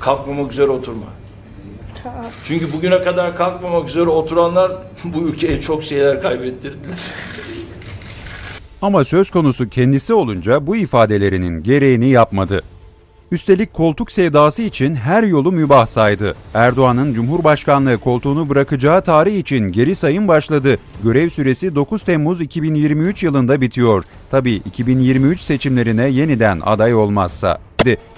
kalkmamak üzere oturma. Çünkü bugüne kadar kalkmamak üzere oturanlar bu ülkeye çok şeyler kaybettirdiler. Ama söz konusu kendisi olunca bu ifadelerinin gereğini yapmadı. Üstelik koltuk sevdası için her yolu mübah saydı. Erdoğan'ın Cumhurbaşkanlığı koltuğunu bırakacağı tarih için geri sayım başladı. Görev süresi 9 Temmuz 2023 yılında bitiyor. Tabii 2023 seçimlerine yeniden aday olmazsa.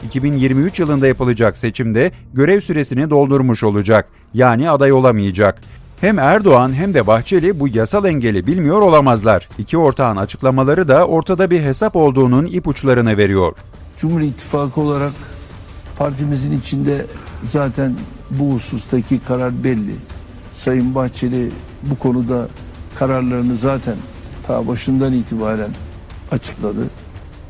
2023 yılında yapılacak seçimde görev süresini doldurmuş olacak. Yani aday olamayacak. Hem Erdoğan hem de Bahçeli bu yasal engeli bilmiyor olamazlar. İki ortağın açıklamaları da ortada bir hesap olduğunun ipuçlarını veriyor. Cumhur İttifakı olarak partimizin içinde zaten bu husustaki karar belli. Sayın Bahçeli bu konuda kararlarını zaten ta başından itibaren açıkladı.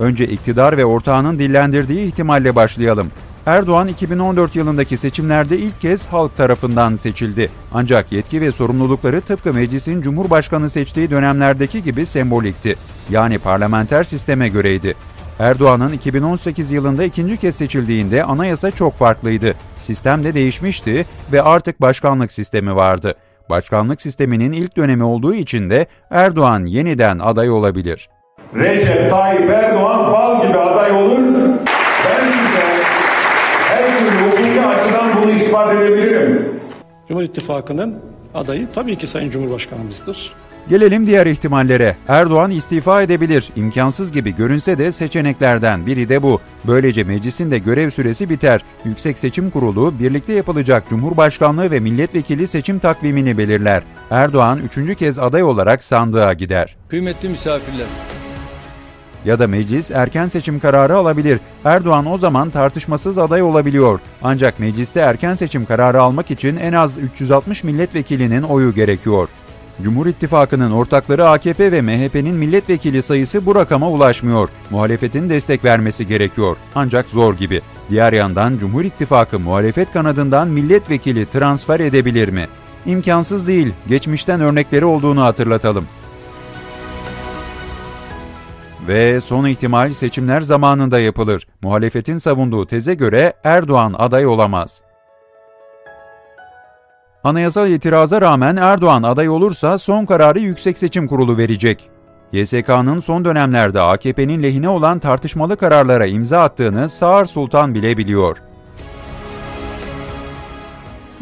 Önce iktidar ve ortağının dillendirdiği ihtimalle başlayalım. Erdoğan 2014 yılındaki seçimlerde ilk kez halk tarafından seçildi. Ancak yetki ve sorumlulukları tıpkı meclisin cumhurbaşkanı seçtiği dönemlerdeki gibi sembolikti. Yani parlamenter sisteme göreydi. Erdoğan'ın 2018 yılında ikinci kez seçildiğinde anayasa çok farklıydı. Sistem de değişmişti ve artık başkanlık sistemi vardı. Başkanlık sisteminin ilk dönemi olduğu için de Erdoğan yeniden aday olabilir. Recep Tayyip Erdoğan bal gibi aday olur. Ben size her türlü hukuki açıdan bunu ispat edebilirim. Cumhur İttifakı'nın adayı tabii ki Sayın Cumhurbaşkanımızdır. Gelelim diğer ihtimallere. Erdoğan istifa edebilir. İmkansız gibi görünse de seçeneklerden biri de bu. Böylece meclisin de görev süresi biter. Yüksek Seçim Kurulu birlikte yapılacak Cumhurbaşkanlığı ve milletvekili seçim takvimini belirler. Erdoğan üçüncü kez aday olarak sandığa gider. Kıymetli misafirler, Ya da meclis erken seçim kararı alabilir. Erdoğan o zaman tartışmasız aday olabiliyor. Ancak mecliste erken seçim kararı almak için en az 360 milletvekilinin oyu gerekiyor. Cumhur İttifakı'nın ortakları AKP ve MHP'nin milletvekili sayısı bu rakama ulaşmıyor. Muhalefetin destek vermesi gerekiyor. Ancak zor gibi. Diğer yandan Cumhur İttifakı muhalefet kanadından milletvekili transfer edebilir mi? İmkansız değil. Geçmişten örnekleri olduğunu hatırlatalım. Ve son ihtimal seçimler zamanında yapılır. Muhalefetin savunduğu teze göre Erdoğan aday olamaz. Anayasal itiraza rağmen Erdoğan aday olursa son kararı Yüksek Seçim Kurulu verecek. YSK'nın son dönemlerde AKP'nin lehine olan tartışmalı kararlara imza attığını Sağır Sultan bile biliyor.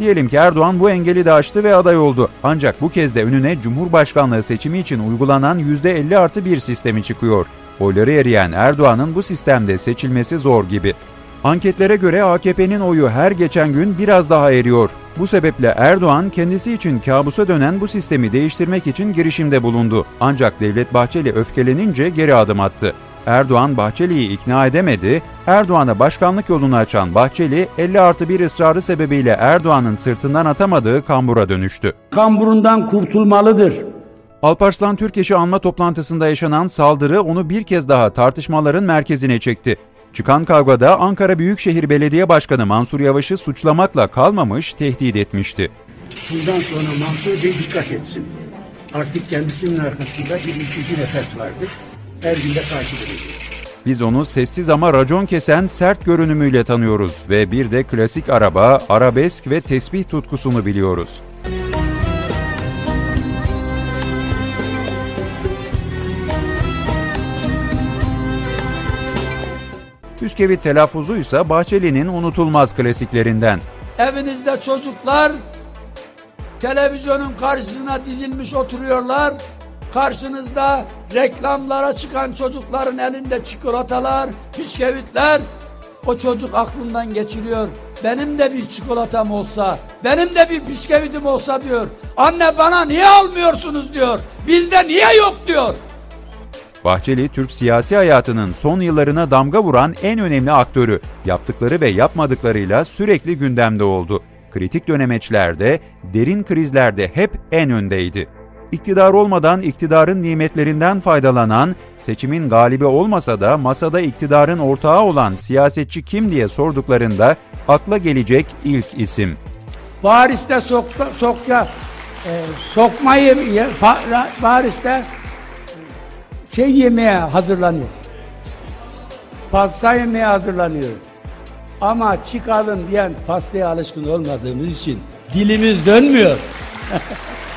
Diyelim ki Erdoğan bu engeli de aştı ve aday oldu. Ancak bu kez de önüne Cumhurbaşkanlığı seçimi için uygulanan %50 artı 1 sistemi çıkıyor. Oyları eriyen Erdoğan'ın bu sistemde seçilmesi zor gibi. Anketlere göre AKP'nin oyu her geçen gün biraz daha eriyor. Bu sebeple Erdoğan kendisi için kabusa dönen bu sistemi değiştirmek için girişimde bulundu. Ancak Devlet Bahçeli öfkelenince geri adım attı. Erdoğan Bahçeli'yi ikna edemedi, Erdoğan'a başkanlık yolunu açan Bahçeli 50 artı 1 ısrarı sebebiyle Erdoğan'ın sırtından atamadığı kambura dönüştü. kamburundan kurtulmalıdır. Alparslan Türkeş'i anma toplantısında yaşanan saldırı onu bir kez daha tartışmaların merkezine çekti. Çıkan kavgada Ankara Büyükşehir Belediye Başkanı Mansur Yavaş'ı suçlamakla kalmamış, tehdit etmişti. Bundan sonra Mansur Bey dikkat etsin. Artık kendisinin arkasında bir ikinci nefes vardır. Her gün de takip edeceğiz. Biz onu sessiz ama racon kesen sert görünümüyle tanıyoruz ve bir de klasik araba, arabesk ve tesbih tutkusunu biliyoruz. Üskevit telaffuzuysa Bahçeli'nin unutulmaz klasiklerinden. Evinizde çocuklar televizyonun karşısına dizilmiş oturuyorlar. Karşınızda reklamlara çıkan çocukların elinde çikolatalar, bisküvitler. O çocuk aklından geçiriyor. Benim de bir çikolatam olsa, benim de bir bisküvitim olsa diyor. Anne bana niye almıyorsunuz diyor. Bizde niye yok diyor. Bahçeli, Türk siyasi hayatının son yıllarına damga vuran en önemli aktörü. Yaptıkları ve yapmadıklarıyla sürekli gündemde oldu. Kritik dönemeçlerde, derin krizlerde hep en öndeydi. İktidar olmadan iktidarın nimetlerinden faydalanan, seçimin galibi olmasa da masada iktidarın ortağı olan siyasetçi kim diye sorduklarında akla gelecek ilk isim. Paris'te sokta, sokya, e, sokmayı, Paris'te şey yemeye hazırlanıyor. Pasta yemeye hazırlanıyor. Ama çıkalım diyen pastaya alışkın olmadığımız için dilimiz dönmüyor.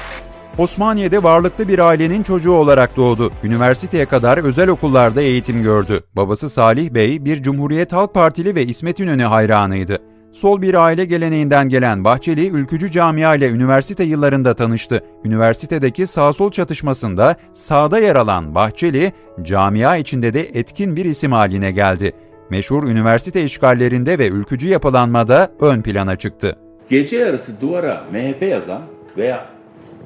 Osmaniye'de varlıklı bir ailenin çocuğu olarak doğdu. Üniversiteye kadar özel okullarda eğitim gördü. Babası Salih Bey bir Cumhuriyet Halk Partili ve İsmet İnönü hayranıydı. Sol bir aile geleneğinden gelen Bahçeli, ülkücü camia ile üniversite yıllarında tanıştı. Üniversitedeki sağ-sol çatışmasında sağda yer alan Bahçeli, camia içinde de etkin bir isim haline geldi. Meşhur üniversite işgallerinde ve ülkücü yapılanmada ön plana çıktı. Gece yarısı duvara MHP yazan veya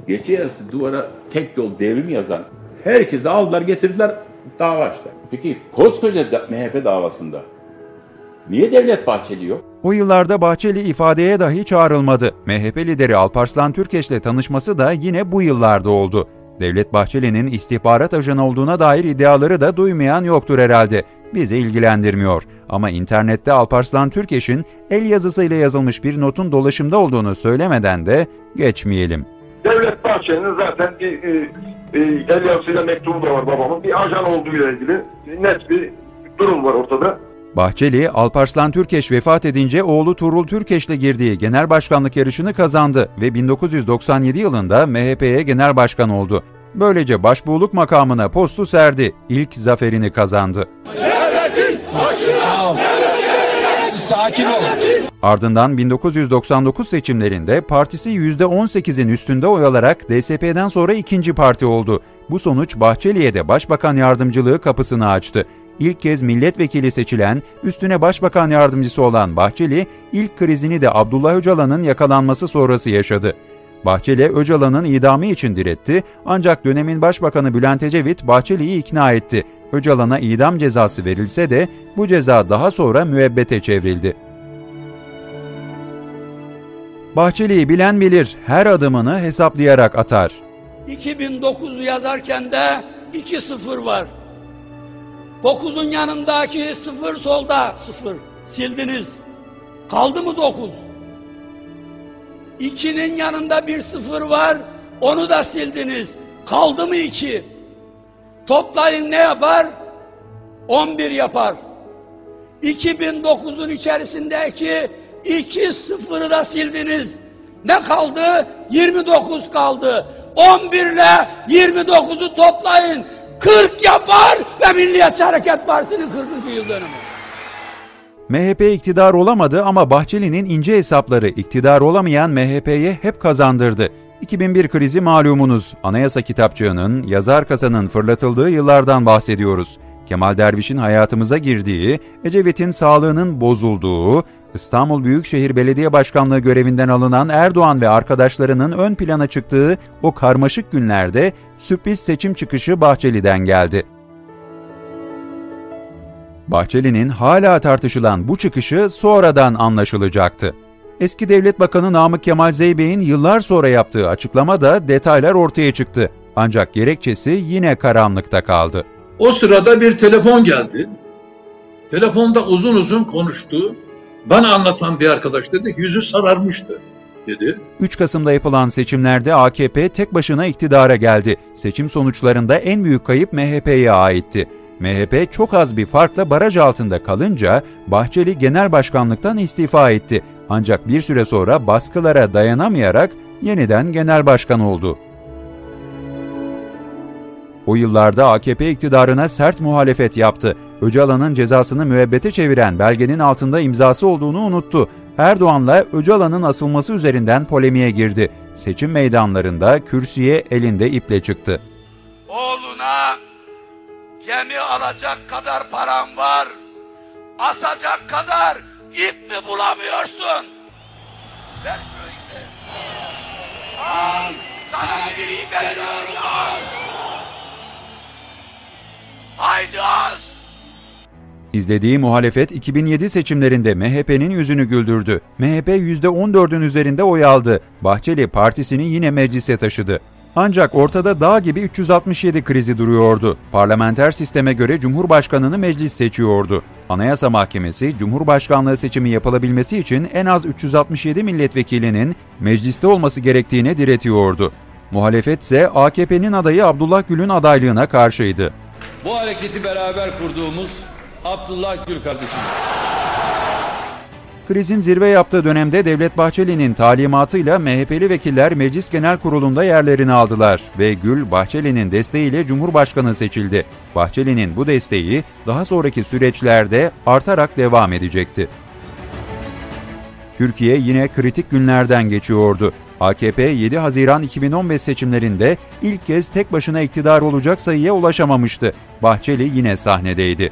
gece yarısı duvara tek yol devrim yazan herkesi aldılar getirdiler dava açtılar. Peki koskoca da- MHP davasında niye Devlet Bahçeli yok? O yıllarda Bahçeli ifadeye dahi çağrılmadı. MHP lideri Alparslan Türkeş'le tanışması da yine bu yıllarda oldu. Devlet Bahçeli'nin istihbarat ajanı olduğuna dair iddiaları da duymayan yoktur herhalde. Bizi ilgilendirmiyor. Ama internette Alparslan Türkeş'in el yazısıyla yazılmış bir notun dolaşımda olduğunu söylemeden de geçmeyelim. Devlet Bahçeli'nin zaten bir e, e, el yazısıyla mektubu da var babamın. Bir ajan olduğuyla ilgili net bir durum var ortada. Bahçeli, Alparslan Türkeş vefat edince oğlu Turul Türkeş'le girdiği genel başkanlık yarışını kazandı ve 1997 yılında MHP'ye genel başkan oldu. Böylece başbuğluk makamına postu serdi, ilk zaferini kazandı. Ardından 1999 seçimlerinde partisi %18'in üstünde oy alarak DSP'den sonra ikinci parti oldu. Bu sonuç Bahçeli'ye de başbakan yardımcılığı kapısını açtı. İlk kez milletvekili seçilen, üstüne başbakan yardımcısı olan Bahçeli, ilk krizini de Abdullah Öcalan'ın yakalanması sonrası yaşadı. Bahçeli, Öcalan'ın idamı için diretti ancak dönemin başbakanı Bülent Ecevit Bahçeli'yi ikna etti. Öcalan'a idam cezası verilse de bu ceza daha sonra müebbete çevrildi. Bahçeli'yi bilen bilir, her adımını hesaplayarak atar. 2009'u yazarken de 2-0 var. 9'un yanındaki 0 solda 0. Sildiniz. Kaldı mı 9? 2'nin yanında bir 0 var. Onu da sildiniz. Kaldı mı 2? Toplayın ne yapar? 11 yapar. 2009'un içerisindeki 2 sıfırı da sildiniz. Ne kaldı? 29 kaldı. 11 ile 29'u toplayın. 40 yapar ve Milliyetçi Hareket Partisi'nin 40. yıl dönümü. MHP iktidar olamadı ama Bahçeli'nin ince hesapları iktidar olamayan MHP'ye hep kazandırdı. 2001 krizi malumunuz. Anayasa kitapçığının, yazar kasanın fırlatıldığı yıllardan bahsediyoruz. Kemal Derviş'in hayatımıza girdiği, Ecevit'in sağlığının bozulduğu, İstanbul Büyükşehir Belediye Başkanlığı görevinden alınan Erdoğan ve arkadaşlarının ön plana çıktığı o karmaşık günlerde sürpriz seçim çıkışı Bahçeli'den geldi. Bahçeli'nin hala tartışılan bu çıkışı sonradan anlaşılacaktı. Eski Devlet Bakanı Namık Kemal Zeybek'in yıllar sonra yaptığı açıklamada detaylar ortaya çıktı. Ancak gerekçesi yine karanlıkta kaldı. O sırada bir telefon geldi. Telefonda uzun uzun konuştu. Bana anlatan bir arkadaş dedi yüzü sararmıştı dedi. 3 Kasım'da yapılan seçimlerde AKP tek başına iktidara geldi. Seçim sonuçlarında en büyük kayıp MHP'ye aitti. MHP çok az bir farkla baraj altında kalınca Bahçeli genel başkanlıktan istifa etti. Ancak bir süre sonra baskılara dayanamayarak yeniden genel başkan oldu. O yıllarda AKP iktidarına sert muhalefet yaptı. Öcalan'ın cezasını müebbete çeviren belgenin altında imzası olduğunu unuttu. Erdoğan'la Öcalan'ın asılması üzerinden polemiğe girdi. Seçim meydanlarında kürsüye elinde iple çıktı. Oğluna gemi alacak kadar param var. Asacak kadar ip mi bulamıyorsun? Ver şu ipi. Al sana bir ip veriyorum al. Haydi az. İzlediği muhalefet 2007 seçimlerinde MHP'nin yüzünü güldürdü. MHP %14'ün üzerinde oy aldı. Bahçeli partisini yine meclise taşıdı. Ancak ortada dağ gibi 367 krizi duruyordu. Parlamenter sisteme göre Cumhurbaşkanını meclis seçiyordu. Anayasa Mahkemesi, Cumhurbaşkanlığı seçimi yapılabilmesi için en az 367 milletvekilinin mecliste olması gerektiğine diretiyordu. Muhalefet ise AKP'nin adayı Abdullah Gül'ün adaylığına karşıydı. Bu hareketi beraber kurduğumuz Abdullah Gül kardeşim. Krizin zirve yaptığı dönemde Devlet Bahçeli'nin talimatıyla MHP'li vekiller Meclis Genel Kurulu'nda yerlerini aldılar ve Gül Bahçeli'nin desteğiyle Cumhurbaşkanı seçildi. Bahçeli'nin bu desteği daha sonraki süreçlerde artarak devam edecekti. Türkiye yine kritik günlerden geçiyordu. AKP 7 Haziran 2015 seçimlerinde ilk kez tek başına iktidar olacak sayıya ulaşamamıştı. Bahçeli yine sahnedeydi.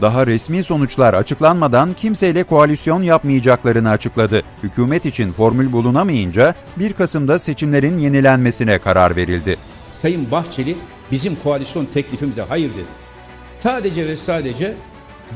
Daha resmi sonuçlar açıklanmadan kimseyle koalisyon yapmayacaklarını açıkladı. Hükümet için formül bulunamayınca 1 Kasım'da seçimlerin yenilenmesine karar verildi. Sayın Bahçeli bizim koalisyon teklifimize hayır dedi. Sadece ve sadece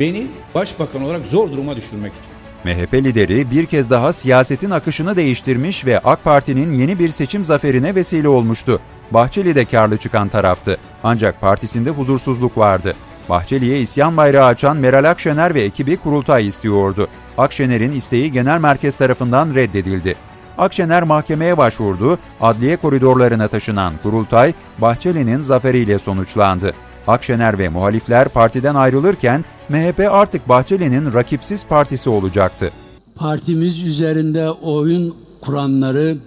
beni başbakan olarak zor duruma düşürmek için. MHP lideri bir kez daha siyasetin akışını değiştirmiş ve AK Parti'nin yeni bir seçim zaferine vesile olmuştu. Bahçeli de karlı çıkan taraftı. Ancak partisinde huzursuzluk vardı. Bahçeli'ye isyan bayrağı açan Meral Akşener ve ekibi kurultay istiyordu. Akşener'in isteği genel merkez tarafından reddedildi. Akşener mahkemeye başvurdu, adliye koridorlarına taşınan kurultay Bahçeli'nin zaferiyle sonuçlandı. Akşener ve muhalifler partiden ayrılırken MHP artık Bahçeli'nin rakipsiz partisi olacaktı. Partimiz üzerinde oyun kuranları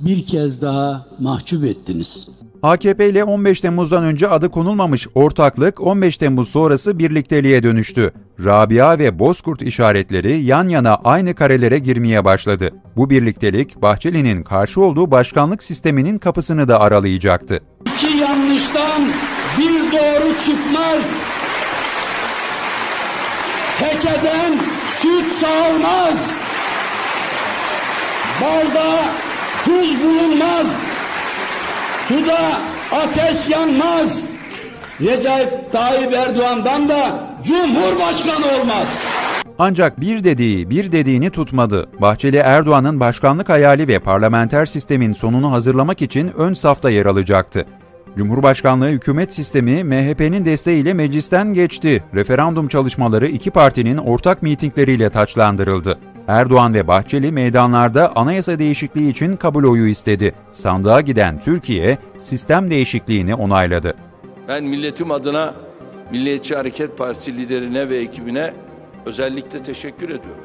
bir kez daha mahcup ettiniz. AKP ile 15 Temmuz'dan önce adı konulmamış ortaklık 15 Temmuz sonrası birlikteliğe dönüştü. Rabia ve Bozkurt işaretleri yan yana aynı karelere girmeye başladı. Bu birliktelik Bahçeli'nin karşı olduğu başkanlık sisteminin kapısını da aralayacaktı. İki yanlıştan bir doğru çıkmaz. Tekeden süt sağılmaz. Balda tuz bulunmaz. Suda ateş yanmaz. Recep Tayyip Erdoğan'dan da Cumhurbaşkanı olmaz. Ancak bir dediği bir dediğini tutmadı. Bahçeli Erdoğan'ın başkanlık hayali ve parlamenter sistemin sonunu hazırlamak için ön safta yer alacaktı. Cumhurbaşkanlığı hükümet sistemi MHP'nin desteğiyle meclisten geçti. Referandum çalışmaları iki partinin ortak mitingleriyle taçlandırıldı. Erdoğan ve Bahçeli meydanlarda anayasa değişikliği için kabul oyu istedi. Sandığa giden Türkiye sistem değişikliğini onayladı. Ben milletim adına Milliyetçi Hareket Partisi liderine ve ekibine özellikle teşekkür ediyorum.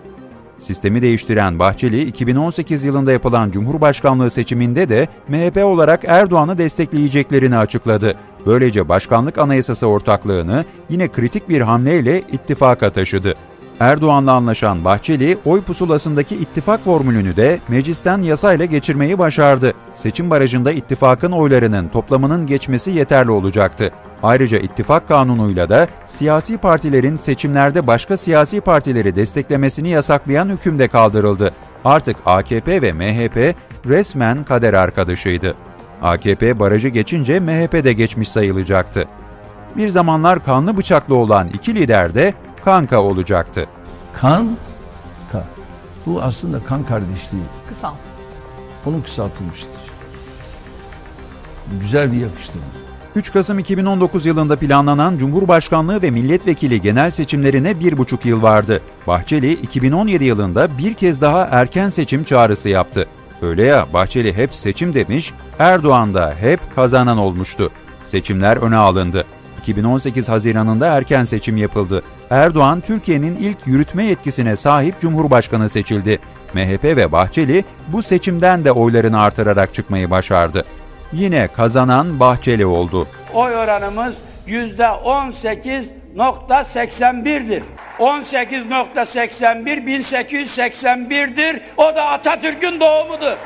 Sistemi değiştiren Bahçeli, 2018 yılında yapılan Cumhurbaşkanlığı seçiminde de MHP olarak Erdoğan'ı destekleyeceklerini açıkladı. Böylece başkanlık anayasası ortaklığını yine kritik bir hamleyle ittifaka taşıdı. Erdoğan'la anlaşan Bahçeli, oy pusulasındaki ittifak formülünü de meclisten yasayla geçirmeyi başardı. Seçim barajında ittifakın oylarının toplamının geçmesi yeterli olacaktı. Ayrıca ittifak kanunuyla da siyasi partilerin seçimlerde başka siyasi partileri desteklemesini yasaklayan hüküm de kaldırıldı. Artık AKP ve MHP resmen kader arkadaşıydı. AKP barajı geçince MHP de geçmiş sayılacaktı. Bir zamanlar kanlı bıçaklı olan iki lider de kanka olacaktı. Kan, ka. Bu aslında kan kardeşliği. Kısal. Onun kısaltılmıştır. Güzel bir yakıştırma. 3 Kasım 2019 yılında planlanan Cumhurbaşkanlığı ve milletvekili genel seçimlerine bir buçuk yıl vardı. Bahçeli 2017 yılında bir kez daha erken seçim çağrısı yaptı. Öyle ya Bahçeli hep seçim demiş, Erdoğan da hep kazanan olmuştu. Seçimler öne alındı. 2018 Haziran'ında erken seçim yapıldı. Erdoğan Türkiye'nin ilk yürütme yetkisine sahip Cumhurbaşkanı seçildi. MHP ve Bahçeli bu seçimden de oylarını artırarak çıkmayı başardı. Yine kazanan Bahçeli oldu. Oy oranımız yüzde 18.81'dir. 18.81 1881'dir. O da Atatürk'ün doğumudur.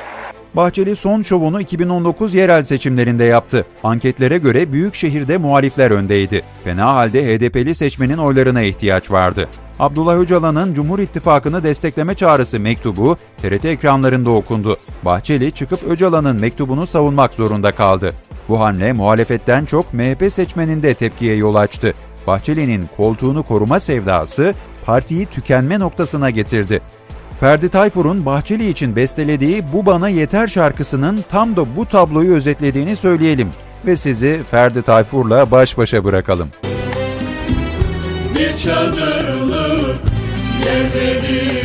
Bahçeli son şovunu 2019 yerel seçimlerinde yaptı. Anketlere göre büyük şehirde muhalifler öndeydi. Fena halde HDP'li seçmenin oylarına ihtiyaç vardı. Abdullah Öcalan'ın Cumhur İttifakı'nı destekleme çağrısı mektubu TRT ekranlarında okundu. Bahçeli çıkıp Öcalan'ın mektubunu savunmak zorunda kaldı. Bu hamle muhalefetten çok MHP seçmeninde tepkiye yol açtı. Bahçeli'nin koltuğunu koruma sevdası partiyi tükenme noktasına getirdi. Ferdi Tayfur'un Bahçeli için bestelediği Bu Bana Yeter şarkısının tam da bu tabloyu özetlediğini söyleyelim ve sizi Ferdi Tayfur'la baş başa bırakalım. Bir çadırlık yerde bir